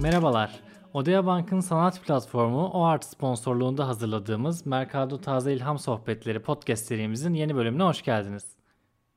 Merhabalar. Odea Bank'ın sanat platformu OART sponsorluğunda hazırladığımız Mercado Taze İlham Sohbetleri podcast serimizin yeni bölümüne hoş geldiniz.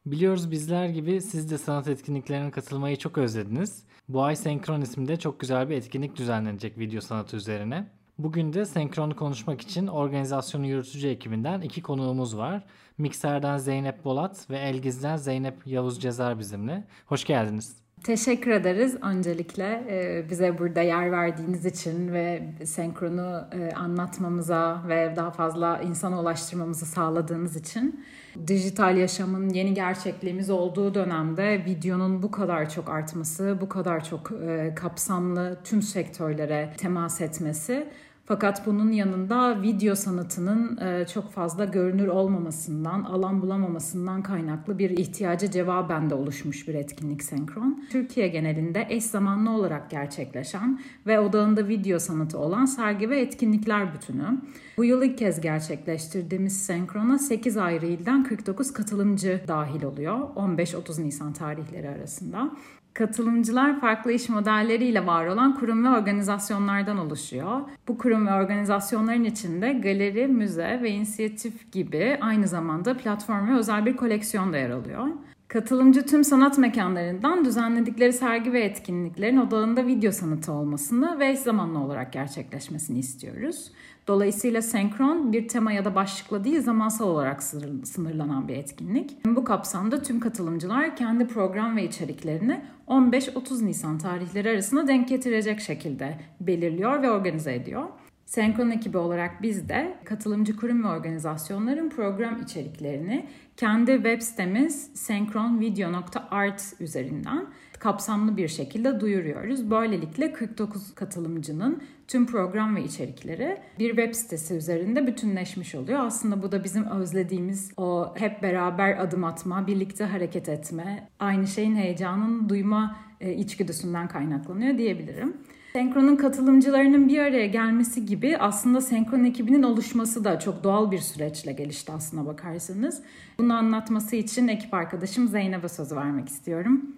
Biliyoruz bizler gibi siz de sanat etkinliklerine katılmayı çok özlediniz. Bu ay Senkron isimde çok güzel bir etkinlik düzenlenecek video sanatı üzerine. Bugün de senkronu konuşmak için organizasyonu yürütücü ekibinden iki konuğumuz var. Mikser'den Zeynep Bolat ve Elgiz'den Zeynep Yavuz Cezer bizimle. Hoş geldiniz. Teşekkür ederiz öncelikle e, bize burada yer verdiğiniz için ve senkronu e, anlatmamıza ve daha fazla insana ulaştırmamızı sağladığınız için. Dijital yaşamın yeni gerçekliğimiz olduğu dönemde videonun bu kadar çok artması, bu kadar çok e, kapsamlı tüm sektörlere temas etmesi fakat bunun yanında video sanatının e, çok fazla görünür olmamasından, alan bulamamasından kaynaklı bir ihtiyaca cevaben de oluşmuş bir etkinlik Senkron. Türkiye genelinde eş zamanlı olarak gerçekleşen ve odağında video sanatı olan sergi ve etkinlikler bütünü. Bu yıl ilk kez gerçekleştirdiğimiz Senkron'a 8 ayrı ilden 49 katılımcı dahil oluyor 15-30 Nisan tarihleri arasında. Katılımcılar farklı iş modelleriyle var olan kurum ve organizasyonlardan oluşuyor. Bu kurum ve organizasyonların içinde galeri, müze ve inisiyatif gibi aynı zamanda platform ve özel bir koleksiyon da yer alıyor. Katılımcı tüm sanat mekanlarından düzenledikleri sergi ve etkinliklerin odağında video sanatı olmasını ve eş zamanlı olarak gerçekleşmesini istiyoruz. Dolayısıyla senkron bir tema ya da başlıkla değil zamansal olarak sınırlanan bir etkinlik. Bu kapsamda tüm katılımcılar kendi program ve içeriklerini 15-30 Nisan tarihleri arasında denk getirecek şekilde belirliyor ve organize ediyor. Senkron ekibi olarak biz de katılımcı kurum ve organizasyonların program içeriklerini kendi web sitemiz senkronvideo.art üzerinden kapsamlı bir şekilde duyuruyoruz. Böylelikle 49 katılımcının tüm program ve içerikleri bir web sitesi üzerinde bütünleşmiş oluyor. Aslında bu da bizim özlediğimiz o hep beraber adım atma, birlikte hareket etme, aynı şeyin heyecanını duyma e, içgüdüsünden kaynaklanıyor diyebilirim. Senkron'un katılımcılarının bir araya gelmesi gibi aslında Senkron ekibinin oluşması da çok doğal bir süreçle gelişti aslına bakarsanız. Bunu anlatması için ekip arkadaşım Zeynep'e söz vermek istiyorum.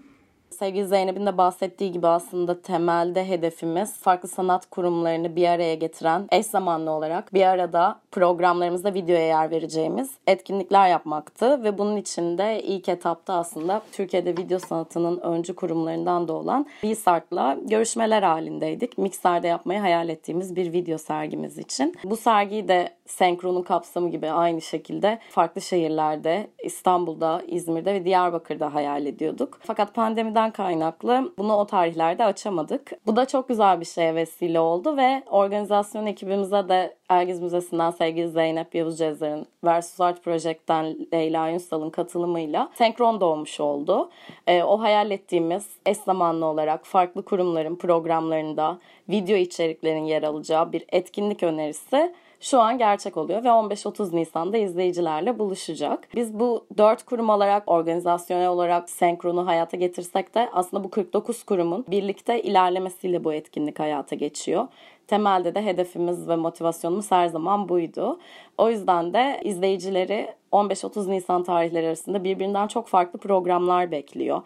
Sevgili Zeynep'in de bahsettiği gibi aslında temelde hedefimiz farklı sanat kurumlarını bir araya getiren eş zamanlı olarak bir arada programlarımızda videoya yer vereceğimiz etkinlikler yapmaktı ve bunun için de ilk etapta aslında Türkiye'de video sanatının öncü kurumlarından da olan Resart'la görüşmeler halindeydik. Mikser'de yapmayı hayal ettiğimiz bir video sergimiz için. Bu sergiyi de Senkron'un kapsamı gibi aynı şekilde farklı şehirlerde İstanbul'da, İzmir'de ve Diyarbakır'da hayal ediyorduk. Fakat pandemiden kaynaklı bunu o tarihlerde açamadık. Bu da çok güzel bir şeye vesile oldu ve organizasyon ekibimize de Ergiz Müzesi'nden sevgili Zeynep Yavuz Cezer'in Versus Art Project'ten Leyla Yunsal'ın katılımıyla senkron doğmuş oldu. E, o hayal ettiğimiz eş zamanlı olarak farklı kurumların programlarında video içeriklerin yer alacağı bir etkinlik önerisi şu an gerçek oluyor ve 15-30 Nisan'da izleyicilerle buluşacak. Biz bu 4 kurum olarak, organizasyonel olarak senkronu hayata getirsek de aslında bu 49 kurumun birlikte ilerlemesiyle bu etkinlik hayata geçiyor. Temelde de hedefimiz ve motivasyonumuz her zaman buydu. O yüzden de izleyicileri 15-30 Nisan tarihleri arasında birbirinden çok farklı programlar bekliyor.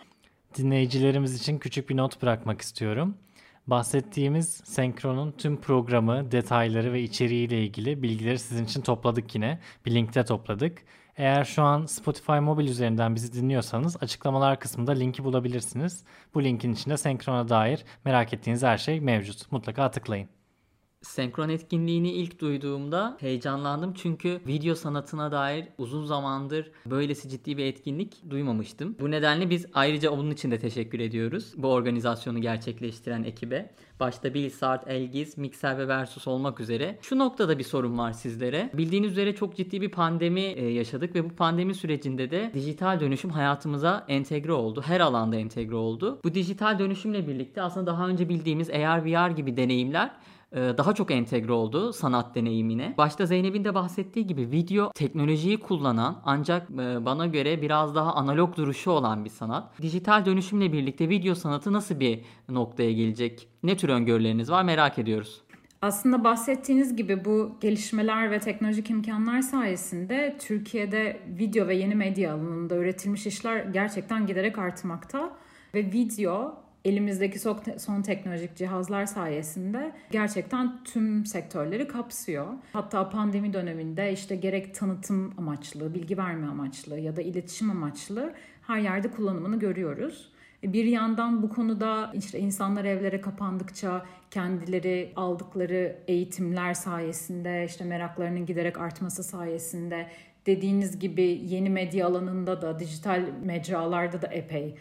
Dinleyicilerimiz için küçük bir not bırakmak istiyorum. Bahsettiğimiz Senkron'un tüm programı, detayları ve içeriğiyle ilgili bilgileri sizin için topladık yine. Bir linkte topladık. Eğer şu an Spotify mobil üzerinden bizi dinliyorsanız açıklamalar kısmında linki bulabilirsiniz. Bu linkin içinde Senkron'a dair merak ettiğiniz her şey mevcut. Mutlaka tıklayın. Senkron etkinliğini ilk duyduğumda heyecanlandım çünkü video sanatına dair uzun zamandır böylesi ciddi bir etkinlik duymamıştım. Bu nedenle biz ayrıca onun için de teşekkür ediyoruz bu organizasyonu gerçekleştiren ekibe. Başta Bill Sart, Elgiz, Mixer ve Versus olmak üzere. Şu noktada bir sorun var sizlere. Bildiğiniz üzere çok ciddi bir pandemi e, yaşadık ve bu pandemi sürecinde de dijital dönüşüm hayatımıza entegre oldu. Her alanda entegre oldu. Bu dijital dönüşümle birlikte aslında daha önce bildiğimiz AR, VR gibi deneyimler daha çok entegre oldu sanat deneyimine. Başta Zeynep'in de bahsettiği gibi video teknolojiyi kullanan ancak e, bana göre biraz daha analog duruşu olan bir sanat. Dijital dönüşümle birlikte video sanatı nasıl bir noktaya gelecek? Ne tür öngörüleriniz var merak ediyoruz. Aslında bahsettiğiniz gibi bu gelişmeler ve teknolojik imkanlar sayesinde Türkiye'de video ve yeni medya alanında üretilmiş işler gerçekten giderek artmakta ve video elimizdeki son teknolojik cihazlar sayesinde gerçekten tüm sektörleri kapsıyor. Hatta pandemi döneminde işte gerek tanıtım amaçlı, bilgi verme amaçlı ya da iletişim amaçlı her yerde kullanımını görüyoruz. E, bir yandan bu konuda işte insanlar evlere kapandıkça kendileri aldıkları eğitimler sayesinde işte meraklarının giderek artması sayesinde dediğiniz gibi yeni medya alanında da dijital mecralarda da epey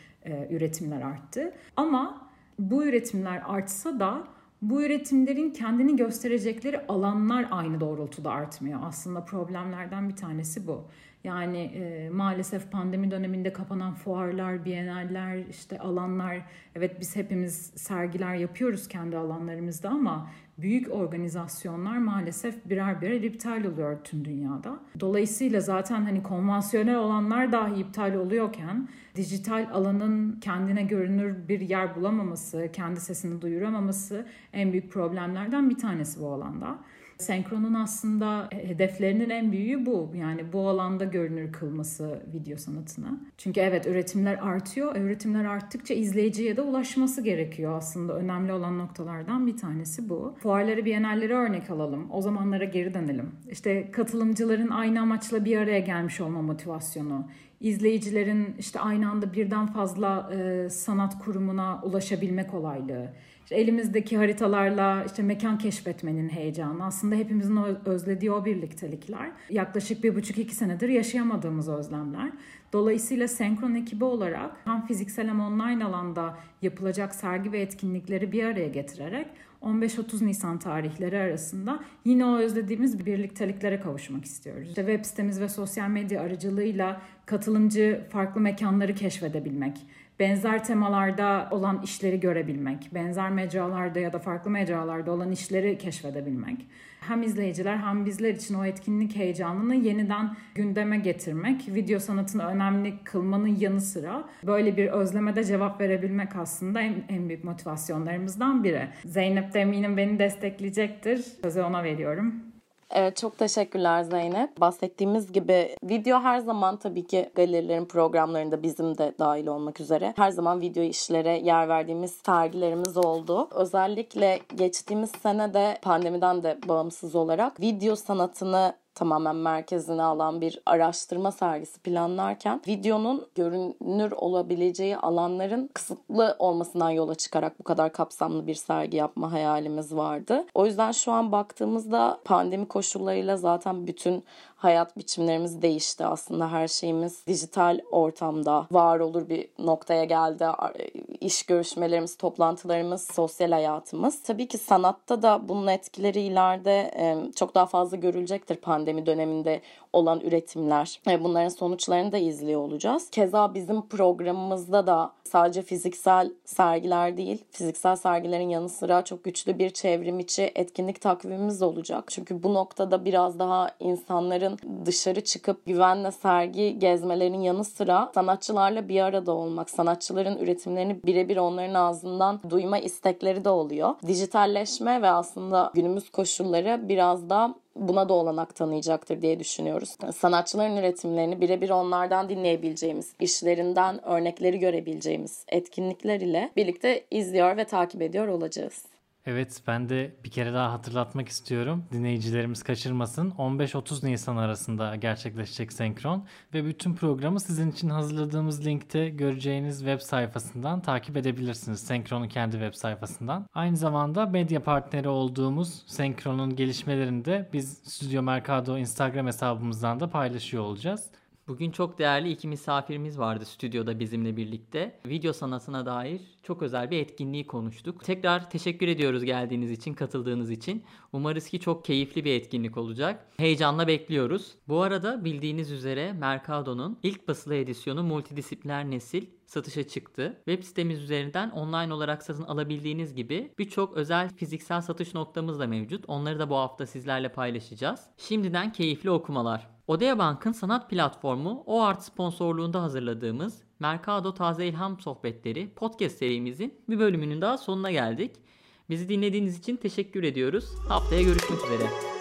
üretimler arttı. Ama bu üretimler artsa da bu üretimlerin kendini gösterecekleri alanlar aynı doğrultuda artmıyor. Aslında problemlerden bir tanesi bu. Yani e, maalesef pandemi döneminde kapanan fuarlar, bienaller, işte alanlar, evet biz hepimiz sergiler yapıyoruz kendi alanlarımızda ama büyük organizasyonlar maalesef birer birer iptal oluyor tüm dünyada. Dolayısıyla zaten hani konvansiyonel olanlar dahi iptal oluyorken dijital alanın kendine görünür bir yer bulamaması, kendi sesini duyuramaması en büyük problemlerden bir tanesi bu alanda. Senkron'un aslında hedeflerinin en büyüğü bu. Yani bu alanda görünür kılması video sanatına. Çünkü evet üretimler artıyor. Üretimler arttıkça izleyiciye de ulaşması gerekiyor aslında. Önemli olan noktalardan bir tanesi bu. Fuarları, bienallere örnek alalım. O zamanlara geri dönelim. İşte katılımcıların aynı amaçla bir araya gelmiş olma motivasyonu, izleyicilerin işte aynı anda birden fazla e, sanat kurumuna ulaşabilme kolaylığı, işte elimizdeki haritalarla işte mekan keşfetmenin heyecanı aslında hepimizin özlediği o birliktelikler. Yaklaşık bir buçuk iki senedir yaşayamadığımız özlemler. Dolayısıyla Senkron ekibi olarak hem fiziksel hem online alanda yapılacak sergi ve etkinlikleri bir araya getirerek 15-30 Nisan tarihleri arasında yine o özlediğimiz birlikteliklere kavuşmak istiyoruz. İşte web sitemiz ve sosyal medya aracılığıyla katılımcı farklı mekanları keşfedebilmek, benzer temalarda olan işleri görebilmek, benzer mecralarda ya da farklı mecralarda olan işleri keşfedebilmek. Hem izleyiciler hem bizler için o etkinlik heyecanını yeniden gündeme getirmek, video sanatını önemli kılmanın yanı sıra böyle bir özlemede cevap verebilmek aslında en, en büyük motivasyonlarımızdan biri. Zeynep de eminim beni destekleyecektir. Sözü ona veriyorum. Evet çok teşekkürler Zeynep. Bahsettiğimiz gibi video her zaman tabii ki galerilerin programlarında bizim de dahil olmak üzere her zaman video işlere yer verdiğimiz sergilerimiz oldu. Özellikle geçtiğimiz sene de pandemiden de bağımsız olarak video sanatını tamamen merkezine alan bir araştırma sergisi planlarken videonun görünür olabileceği alanların kısıtlı olmasından yola çıkarak bu kadar kapsamlı bir sergi yapma hayalimiz vardı. O yüzden şu an baktığımızda pandemi koşullarıyla zaten bütün hayat biçimlerimiz değişti. Aslında her şeyimiz dijital ortamda var olur bir noktaya geldi. İş görüşmelerimiz, toplantılarımız, sosyal hayatımız. Tabii ki sanatta da bunun etkileri ileride çok daha fazla görülecektir pandemi döneminde olan üretimler. Bunların sonuçlarını da izliyor olacağız. Keza bizim programımızda da sadece fiziksel sergiler değil, fiziksel sergilerin yanı sıra çok güçlü bir çevrim içi etkinlik takvimimiz olacak. Çünkü bu noktada biraz daha insanların dışarı çıkıp güvenle sergi gezmelerinin yanı sıra sanatçılarla bir arada olmak, sanatçıların üretimlerini birebir onların ağzından duyma istekleri de oluyor. Dijitalleşme ve aslında günümüz koşulları biraz da buna da olanak tanıyacaktır diye düşünüyoruz. Sanatçıların üretimlerini birebir onlardan dinleyebileceğimiz, işlerinden örnekleri görebileceğimiz etkinlikler ile birlikte izliyor ve takip ediyor olacağız. Evet ben de bir kere daha hatırlatmak istiyorum. Dinleyicilerimiz kaçırmasın. 15-30 Nisan arasında gerçekleşecek senkron ve bütün programı sizin için hazırladığımız linkte göreceğiniz web sayfasından takip edebilirsiniz. Senkron'un kendi web sayfasından. Aynı zamanda medya partneri olduğumuz Senkron'un gelişmelerini de biz Stüdyo Mercado Instagram hesabımızdan da paylaşıyor olacağız. Bugün çok değerli iki misafirimiz vardı stüdyoda bizimle birlikte. Video sanatına dair çok özel bir etkinliği konuştuk. Tekrar teşekkür ediyoruz geldiğiniz için, katıldığınız için. Umarız ki çok keyifli bir etkinlik olacak. Heyecanla bekliyoruz. Bu arada bildiğiniz üzere Mercado'nun ilk basılı edisyonu Multidisipliner Nesil satışa çıktı. Web sitemiz üzerinden online olarak satın alabildiğiniz gibi birçok özel fiziksel satış noktamız da mevcut. Onları da bu hafta sizlerle paylaşacağız. Şimdiden keyifli okumalar. Odea Bank'ın sanat platformu OART sponsorluğunda hazırladığımız Mercado Taze İlham Sohbetleri podcast serimizin bir bölümünün daha sonuna geldik. Bizi dinlediğiniz için teşekkür ediyoruz. Haftaya görüşmek üzere.